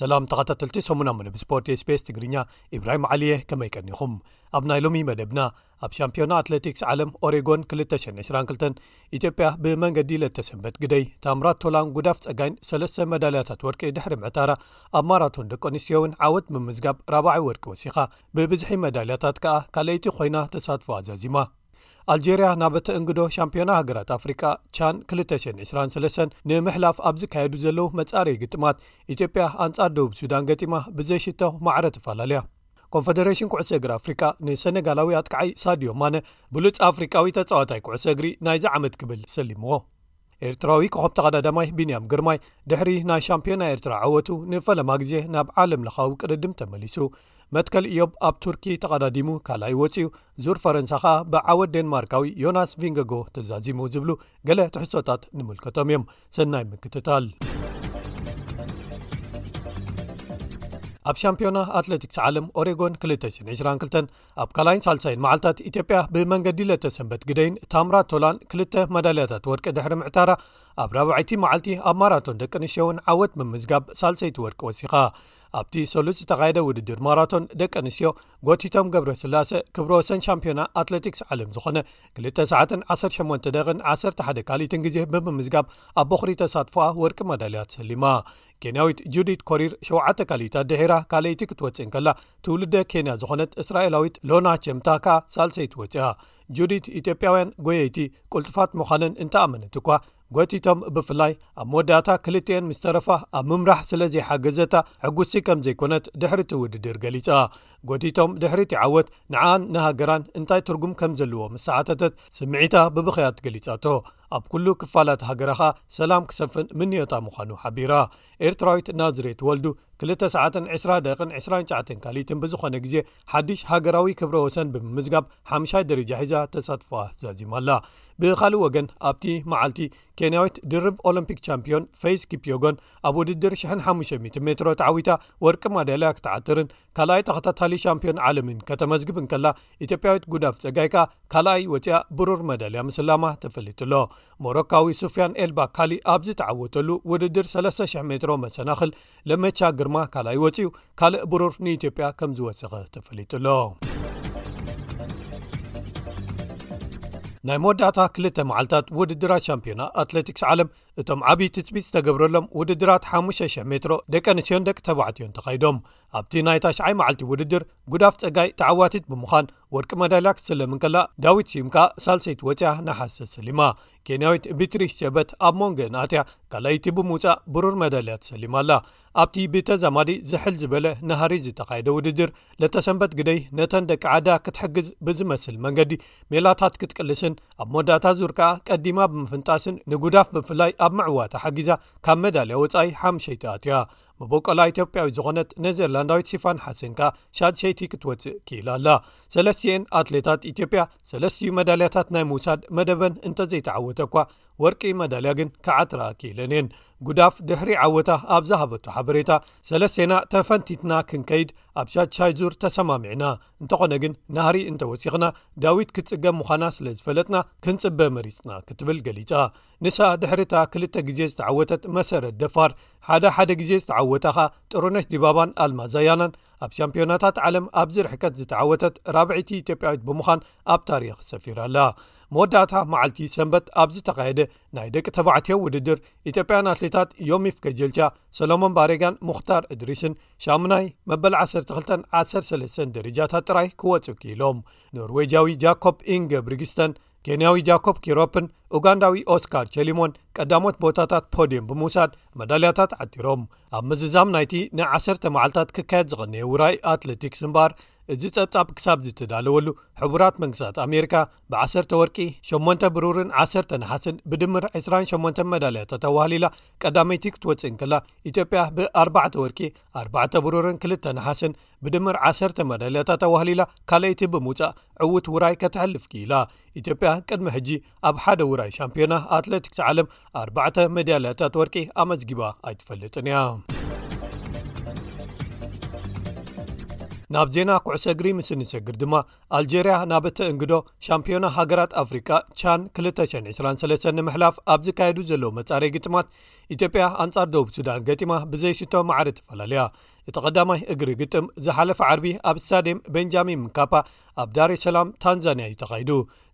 ሰላም ተኸታተልቲ ሰሙና መለብ ስፖርት ስፔስ ትግርኛ ኢብራሂም ዓሊየ ከመይ ቀኒኹም ኣብ ናይ ሎሚ መደብና ኣብ ሻምፒዮና ኣትለቲክስ ዓለም ኦሬጎን 222 ኢትዮጵያ ብመንገዲ ለተሰንበት ግደይ ታምራት ቶላን ጉዳፍ ፀጋይን ሰለስተ መዳልያታት ወርቂ ድሕሪ ምዕታራ ኣብ ማራቶን ደቂ ኣንስትዮ እውን ዓወት ምምዝጋብ ራባዓይ ወርቂ ወሲኻ ብብዝሒ መዳልያታት ከኣ ካልኣይቲ ኮይና ተሳትፎ ኣዛዚማ። ኣልጀርያ ናብ እተእንግዶ ሻምፒዮና ሃገራት ኣፍሪቃ ቻን 223 ንምሕላፍ ኣብ ዝካየዱ ዘለዉ መጻረዪ ግጥማት ኢትዮጵያ ኣንጻር ደቡብ ሱዳን ገጢማ ብዘይሽቶ ማዕረ ትፈላለያ ኮንፈደረሽን ኩዕሶ እግሪ ኣፍሪቃ ንሰነጋላዊ ኣጥቃዓይ ሳድዮ ማነ ብሉጽ ኣፍሪቃዊ ተጻዋታይ ኩዕሶ እግሪ ናይዚ ዓመት ክብል ሰሊምዎ። ኤርትራዊ ኮኾብ ተቐዳዳማይ ቢንያም ግርማይ ድሕሪ ናይ ሻምፒዮና ኤርትራ ዓወቱ ንፈለማ ግዜ ናብ ዓለም ለኻዊ ቅድድም ተመሊሱ። መትከል እዮብ ኣብ ቱርኪ ተቐዳዲሙ ካልኣይ ወጺኡ፣ ዙር ፈረንሳ ከኣ ብዓወት ዴንማርካዊ ዮናስ ቪንገጎ ተዛዚሙ ዝብሉ ገለ ትሕሶታት ንምልከቶም እዮም ሰናይ ምክትታል ኣብ ሻምፒዮና ኣትለቲክስ ዓለም ኦሬጎን 222 ኣብ ካላይን ሳልሳይን መዓልታት ኢትዮጵያ ብመንገዲ ለተሰንበት ግደይን ታምራ ቶላን ክልተ መዳልያታት ወርቂ ድሕሪ ምዕታራ ኣብ ራብዓይቲ መዓልቲ ኣብ ማራቶን ደቂ ኣንሽዮውን ዓወት ምምዝጋብ ሳልሰይቲ ወርቂ ወሲኻ ኣብቲ ሰሉስ ዝተኻየደ ውድድር ማራቶን ደቂ ኣንስትዮ ጎቲቶም ገብረ ስላሰ ክብረ ወሰን ሻምፒዮና ኣትለቲክስ ዓለም ዝኾነ 2 ሰዓትን 18 ደቕን 11 ካልኢትን ግዜ ብምምዝጋብ ኣብ ቦኽሪ ተሳትፎኣ ወርቂ መዳልያ ተሰሊማ ኬንያዊት ጁዲት ኮሪር ሸተ ካልኢታት ድሒራ ካልኣይቲ ክትወፅእ ከላ ትውልደ ኬንያ ዝኾነት እስራኤላዊት ሎና ቸምታ ከኣ ሳልሰይቲ ወፅኣ ጁዲት ኢትዮጵያውያን ጎየይቲ ቁልጡፋት ምዃነን እንተኣመነት እኳ ጎቲቶም ብፍላይ ኣብ መወዳእታ ክልቲኤን ምስ ተረፋ ኣብ ምምራሕ ስለ ዘይሓገዘታ ሕጉስቲ ከም ዘይኮነት ድሕሪቲ ውድድር ገሊጻ ጎቲቶም ድሕሪቲ ዓወት ንዓኣን ንሃገራን እንታይ ትርጉም ከም ዘለዎ ምስ ተሓተተት ስምዒታ ብብኽያት ገሊጻቶ ኣብ ኩሉ ክፋላት ሃገራ ከኣ ሰላም ክሰፍን ምንዮታ ምዃኑ ሓቢራ ኤርትራዊት ናዝሬት ወልዱ ክልተ ሰዓትን ዕስራ ደቂቕን ዕስራን ትሽዓተን ካልኢትን ብዝኾነ ግዜ ሓድሽ ሃገራዊ ክብረ ወሰን ብምምዝጋብ ሓምሻይ ደረጃ ሒዛ ተሳትፎኣ ዛዚማ ኣላ። ብኻልእ ወገን ኣብቲ መዓልቲ ኬንያዊት ድርብ ኦሎምፒክ ቻምፕዮን ፈይዝ ኪፕዮጎን ኣብ ውድድር ሽሕን ሓሙሽተ ሚእትን ሜትሮ ተዓዊታ ወርቂ ማዳልያ ክትዓትርን ካልኣይ ተኸታታሊ ሻምፕዮን ዓለምን ከተመዝግብ እንከላ ኢትዮጵያዊት ጉዳፍ ጸጋይ ከኣ ካልኣይ ወፅኣ ብሩር መዳልያ ምስላማ ተፈሊጡሎ ሞሮካዊ ሱፍያን ኤልባ ካሊእ ኣብ ዝተዓወተሉ ውድድር 3,00 ሜትሮ መሰናኽል ለመቻ ግርማ ካልኣይ ወፅኡ ካልእ ብሩር ንኢትዮጵያ ከም ዝወሰኸ ተፈሊጡሎ ናይ መወዳእታ ክልተ መዓልታት ውድድራት ሻምፒዮና ኣትለቲክስ ዓለም እቶም ዓብዪ ትፅቢት ዝተገብረሎም ውድድራት ሓሙሽተ ሽሕ ሜትሮ ደቂ ኣንስትዮን ደቂ ተባዕትዮን ተኻይዶም። ኣብቲ ናይ ታሽዓይ መዓልቲ ውድድር ጉዳፍ ፀጋይ ተዓዋቲት ብምዃን ወርቂ መዳልያ ክትስለም እንከላ ዳዊት ስዩም ከኣ ሳልሰይቲ ወፂኣ ነሓስ ተሰሊማ። ኬንያዊት ቢትሪስ ቸበት ኣብ ሞንገአን ኣትያ ካልኣይቲ ብምውፃእ ብሩር መዳልያ ተሰሊማ ኣላ። ኣብቲ ብተዛማዲ ዝሕል ዝበለ ናህሪ ዝተኻየደ ውድድር ለተሰንበት ግደይ ነተን ደቂ ዓዳ ክትሕግዝ ብዝመስል መንገዲ ሜላታት ክትቅልስን ኣብ መወዳእታ ዙር ከኣ ቀዲማ ብምፍንጣስን ንጉዳፍ ብፍላይ ኣብ ምዕዋት ሓጊዛ ካብ መዳልያ ወፃኢ ሓምሸይቲ ኣትያ መበቆላ ኢትዮጵያዊ ዝኾነት ነዘርላንዳዊት ሲፋን ሓሰን ከኣ ሻድሸይቲ ክትወፅእ ክኢላ ኣላ ሰለስትኤን ኣትሌታት ኢትዮጵያ ሰለስትኡ መዳልያታት ናይ ምውሳድ መደበን እንተዘይተዓወተ እኳ ወርቂ መዳልያ ግን ክዓትራ ክኢለን እየን። ጉዳፍ ድሕሪ ዓወታ ኣብ ዝሃበቶ ሓበሬታ ሰለስቴና ተፈንቲትና ክንከይድ ኣብ ሻድሻይ ዙር ተሰማሚዕና፣ እንተኾነ ግን ናህሪ እንተወሲኽና ዳዊት ክትፅገም ምዃና ስለዝፈለጥና ክንፅበ መሪፅና ክትብል ገሊፃ። ንሳ ድሕሪ እታ ክልተ ግዜ ዝተዓወተት መሰረት ደፋር ሓደ ሓደ ግዜ ዝተዓወታ ከኣ ጥሩነሽ ዲባባን ኣልማዝ ኣያናን ኣብ ሻምፒዮናታት ዓለም ኣብዚ ርሕቀት ዝተዓወተት ራብዒይቲ ኢትዮጵያዊት ብምዃን ኣብ ታሪኽ ሰፊራ ኣላ መወዳእታ መዓልቲ ሰንበት ኣብ ዝተኻየደ ናይ ደቂ ተባዕትዮ ውድድር ኢትዮጵያን ኣትሌታት ዮሚፍ ገጀልቻ ሰሎሞን ባሬጋን ሙክታር እድሪስን ሻሙናይ መበል 1213 ደረጃታት ጥራይ ክወፁ ክኢሎም ኖርወጃዊ ጃኮብ ኢንገብሪግስተን ኬንያዊ ጃኮብ ኪሮፕን ኡጋንዳዊ ኦስካር ቸሊሞን ቀዳሞት ቦታታት ፖድም ብምውሳድ መዳልያታት ዓቲሮም ኣብ ምዝዛም ናይቲ ንዓሰርተ መዓልታት ክካየድ ዝቐነየ ውራይ ኣትለቲክስ እምበኣር እዚ ጸብጻብ ክሳብ ዝተዳለወሉ ሕቡራት መንግስታት ኣሜሪካ ብ1ሰተ ወርቂ 8ን ብሩርን 1ሰተ ንሓስን ብድምር 28 መዳልያታት ኣዋህሊላ ቀዳመይቲ ክትወፅእ እንክላ ኢትዮጵያ ብ4ባዕ ወርቂ 4ባዕተ ብሩርን ክልተ ንሓስን ብድምር ዓሰርተ መዳልያታት ኣዋህሊላ ካልኣይቲ ብምውፃእ ዕውት ውራይ ከተሕልፍ ክኢላ። ኢትዮጵያ ቅድሚ ሕጂ ኣብ ሓደ ውራይ ሻምፒዮና ኣትሌቲክስ ዓለም ኣርባዕተ መዳልያታት ወርቂ ኣመዝጊባ ኣይትፈልጥን እያ። ናብ ዜና ኩዕሶ እግሪ ምስ እንሰግር ድማ ኣልጀርያ ናብ እቲ እንግዶ ሻምፒዮና ሃገራት ኣፍሪቃ ቻን 223 ንምሕላፍ ኣብ ዝካየዱ ዘለዉ መጻረይ ግጥማት ኢትዮጵያ ኣንጻር ደቡብ ሱዳን ገጢማ ብዘይሽቶ ማዕሪ ትፈላለያ እቲ ቀዳማይ እግሪ ግጥም ዝሓለፈ ዓርቢ ኣብ ስታድየም ቤንጃሚን ምካፓ ኣብ ዳሬ ሰላም ታንዛንያ እዩ ተኻይዱ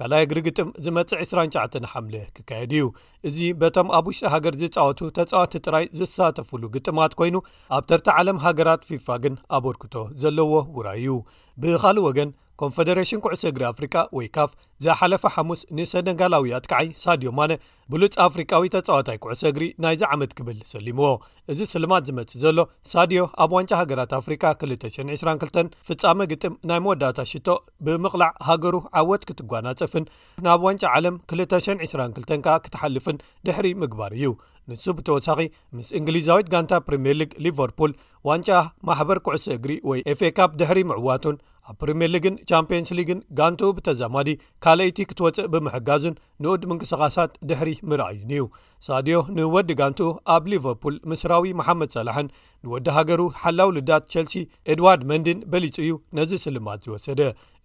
ካልይ እግሪ ግጥም ዝመፅእ 29 ሓምለ ክካየድ እዩ እዚ በቶም ኣብ ውሽጢ ሃገር ዝፃወቱ ተፃዋቲ ጥራይ ዝሳተፍሉ ግጥማት ኮይኑ ኣብ ተርታ ዓለም ሃገራት ፊፋ ግን ኣበርክቶ ዘለዎ ውራይ እዩ ብካልእ ወገን ኮንፈደሬሽን ኩዕሶ እግሪ ኣፍሪቃ ወይ ካፍ ዝሓለፈ ሓሙስ ንሰነጋላዊ ኣትከዓይ ሳድዮ ማነ ብሉጽ ኣፍሪቃዊ ተጻዋታይ ኩዕሶ እግሪ ናይዚ ዓመት ክብል ሰሊምዎ። እዚ ስልማት ዝመጽእ ዘሎ ሳድዮ ኣብ ዋንጫ ሃገራት ኣፍሪቃ 2022 ፍጻመ ግጥም ናይ መወዳእታ ሽቶ ብምቕላዕ ሃገሩ ዓወት ክትጓናጸፍን ናብ ዋንጫ ዓለም 2022 ከኣ ክትሓልፍን ድሕሪ ምግባር እዩ። ንሱ ብተወሳኺ ምስ እንግሊዛዊት ጋንታ ፕሪምየር ሊግ ሊቨርፑል ዋንጫ ማሕበር ኩዕሶ እግሪ ወይ ኤፍኤካፕ ድሕሪ ምዕዋቱን ኣብ ፕሪምየር ሊግን ቻምፕዮንስ ሊግን ጋንትኡ ብተዛማዲ ካልኣይቲ ክትወጽእ ብምሕጋዙን ንኡድ ምንቅስቓሳት ድሕሪ ምርኣዩን'ዩ ሳድዮ ንወዲ ጋንትኡ ኣብ ሊቨርፑል ምስራዊ መሓመድ ሰላሕን ንወዲ ሃገሩ ሓላው ልዳት ቸልሲ ኤድዋርድ መንድን በሊጹ እዩ ነዚ ስልማት ዝወሰደ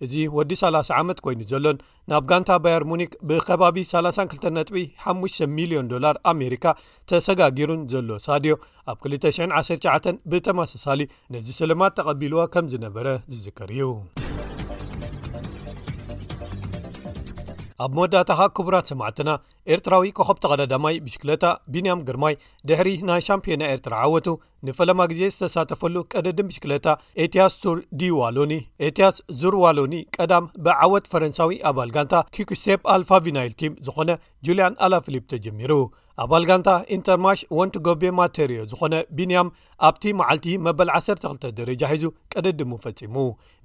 እዚ ወዲ 30 ዓመት ኮይኑ ዘሎን ናብ ጋንታ ባየር ሙኒክ ብከባቢ 32 ነጥቢ 5 ሚልዮን ዶላር ኣሜሪካ ተሰጋጊሩን ዘሎ ሳድዮ ኣብ 219 ብተማሰሳሊ ነዚ ስልማት ተቐቢልዎ ከም ዝነበረ ዝዝከር እዩ ኣብ መወዳእታ ኻ ክቡራት ሰማዕትና ኤርትራዊ ኮኸብ ተቐዳዳማይ ብሽክለታ ቢንያም ግርማይ ድሕሪ ናይ ሻምፒዮና ኤርትራ ዓወቱ ንፈለማ ግዜ ዝተሳተፈሉ ቀደድም ብሽክለታ ኤትያስ ቱር ዲ ዋሎኒ ኤትያስ ዙር ዋሎኒ ቀዳም ብዓወት ፈረንሳዊ ኣባል ጋንታ ኪኩሴፕ ኣልፋቪናይልቲም ዝኾነ ጁልያን ኣላፍሊፕ ተጀሚሩ። ኣባል ጋንታ ኢንተርማሽ ወንት ጎቤ ማተርዮ ዝኾነ ቢንያም ኣብቲ መዓልቲ መበል ዓሰርተ ክልተ ደረጃ ሒዙ ቅድድሙ ፈጺሙ።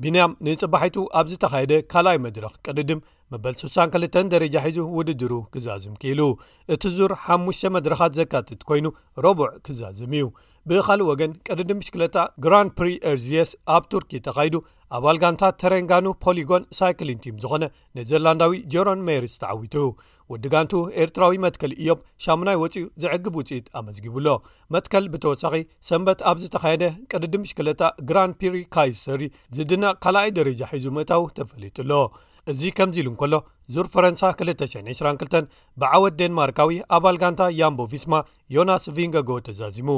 ቢንያም ንጽባሒቱ ኣብ ዝተኻየደ ካልኣይ መድረኽ ቅድድም መበል ስሳን ክልተን ደረጃ ሒዙ ውድድሩ ክዛዝም ክኢሉ። እቲ ዙር ሓሙሽተ መድረኻት ዘካትት ኮይኑ ረቡዕ ክዛዘም እዩ። ብኻልእ ወገን ቅድድም ብሽክለታ ግራን ፕሪ ኤርዝየስ ኣብ ቱርኪ ተኻይዱ ኣባል ጋንታ ተሬንጋኑ ፖሊጎን ሳይክሊን ቲም ዝኾነ ኔዘርላንዳዊ ጀሮን ሜርስ ተዓዊቱ ወዲ ጋንቱ ኤርትራዊ መትከል እዮብ ሻሙናይ ወፅኡ ዘዕግብ ውፅኢት ኣመዝጊቡሎ መትከል ብተወሳኺ ሰንበት ኣብ ዝተኻየደ ቅድዲ ምሽክለታ ግራን ፒሪ ካይሰሪ ዝድነቕ ካልኣይ ደረጃ ሒዙ ምእታው ተፈሊጡሎ እዚ ከምዚ ኢሉ እንከሎ ዙር ፈረንሳ 222 ብዓወት ዴንማርካዊ ኣባል ጋንታ ያምቦ ቪስማ ዮናስ ቪንገጎ ተዛዚሙ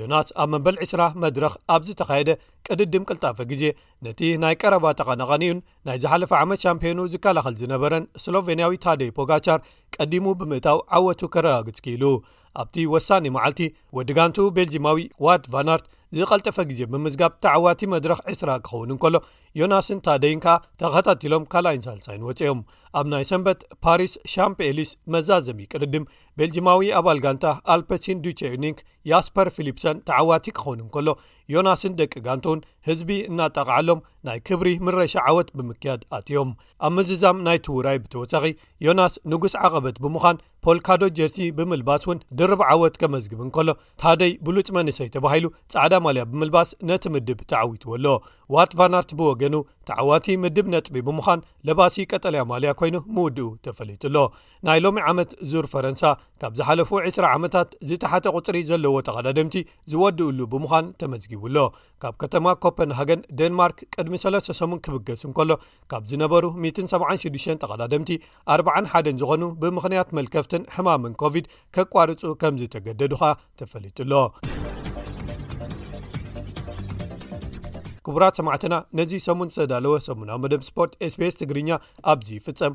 ዮናስ ኣብ መበል 20 መድረኽ ኣብ ዝተኻየደ ቅድድም ቅልጣፈ ግዜ ነቲ ናይ ቀረባ ተቐናቓኒኡን ናይ ዝሓለፈ ዓመት ሻምፕዮኑ ዝከላኸል ዝነበረን ስሎቨንያዊ ታደይ ፖጋቻር ቀዲሙ ብምእታው ዓወቱ ከረጋግጽ ክኢሉ ኣብቲ ወሳኒ መዓልቲ ወዲ ጋንቱ ቤልጂማዊ ዋድ ቫናርት ዝቐልጠፈ ግዜ ብምዝጋብ ተዓዋቲ መድረኽ ዕስራ ክኸውን እንከሎ ዮናስን ታደይን ከኣ ተኸታቲሎም ካልኣይን ሳልሳይን ወጽኦም ኣብ ናይ ሰንበት ፓሪስ ሻምፕ ኤሊስ መዛዘሚ ቅድድም ቤልጂማዊ ኣባል ጋንታ ኣልፐሲን ዱቸዩኒንክ ያስፐር ፊሊፕሰን ተዓዋቲ ክኸውን እንከሎ ዮናስን ደቂ ጋንቱን ህዝቢ እናጣቓዓሎም ናይ ክብሪ ምረሻ ዓወት ብምክያድ ኣትዮም። ኣብ ምዝዛም ናይቲ ውራይ ብተወሳኺ ዮናስ ንጉስ ዓቐበት ብምዃን ፖልካዶ ጀርሲ ብምልባስ እውን ድርብ ዓወት ከመዝግብ እንከሎ ታደይ ብሉፅ መንእሰይ ተባሂሉ ፃዕዳ ማልያ ብምልባስ ነቲ ምድብ ተዓዊትዎ ኣሎ። ዋት ቫናርት ብወገኑ ተዓዋቲ ምድብ ነጥቢ ብምዃን ለባሲ ቀጠልያ ማልያ ኮይኑ ምውድኡ ተፈሊጡ ኣሎ። ናይ ሎሚ ዓመት ዙር ፈረንሳ ካብ ዝሓለፉ 20 ዓመታት ዝተሓተ ቁፅሪ ዘለዎ ተቐዳደምቲ ዝወድእሉ ብምዃን ተመዝጊቡ ኣሎ ካብ ከተማ ኮፐንሃገን ዴንማርክ ቅድሚ ሰለስተ ሰሙን ክብገስ እንከሎ ካብ ዝነበሩ 176 ተቐዳደምቲ 41 ዝኾኑ ብምኽንያት መልከፍትን ሕማምን ኮቪድ ከቋርፁ ከም ዝተገደዱ ኸኣ ተፈሊጡ ኣሎ ክቡራት ሰማዕትና ነዚ ሰሙን ዝተዳለወ ሰሙናዊ መደብ ስፖርት ስፔስ ትግርኛ ኣብዚ ይፍፀም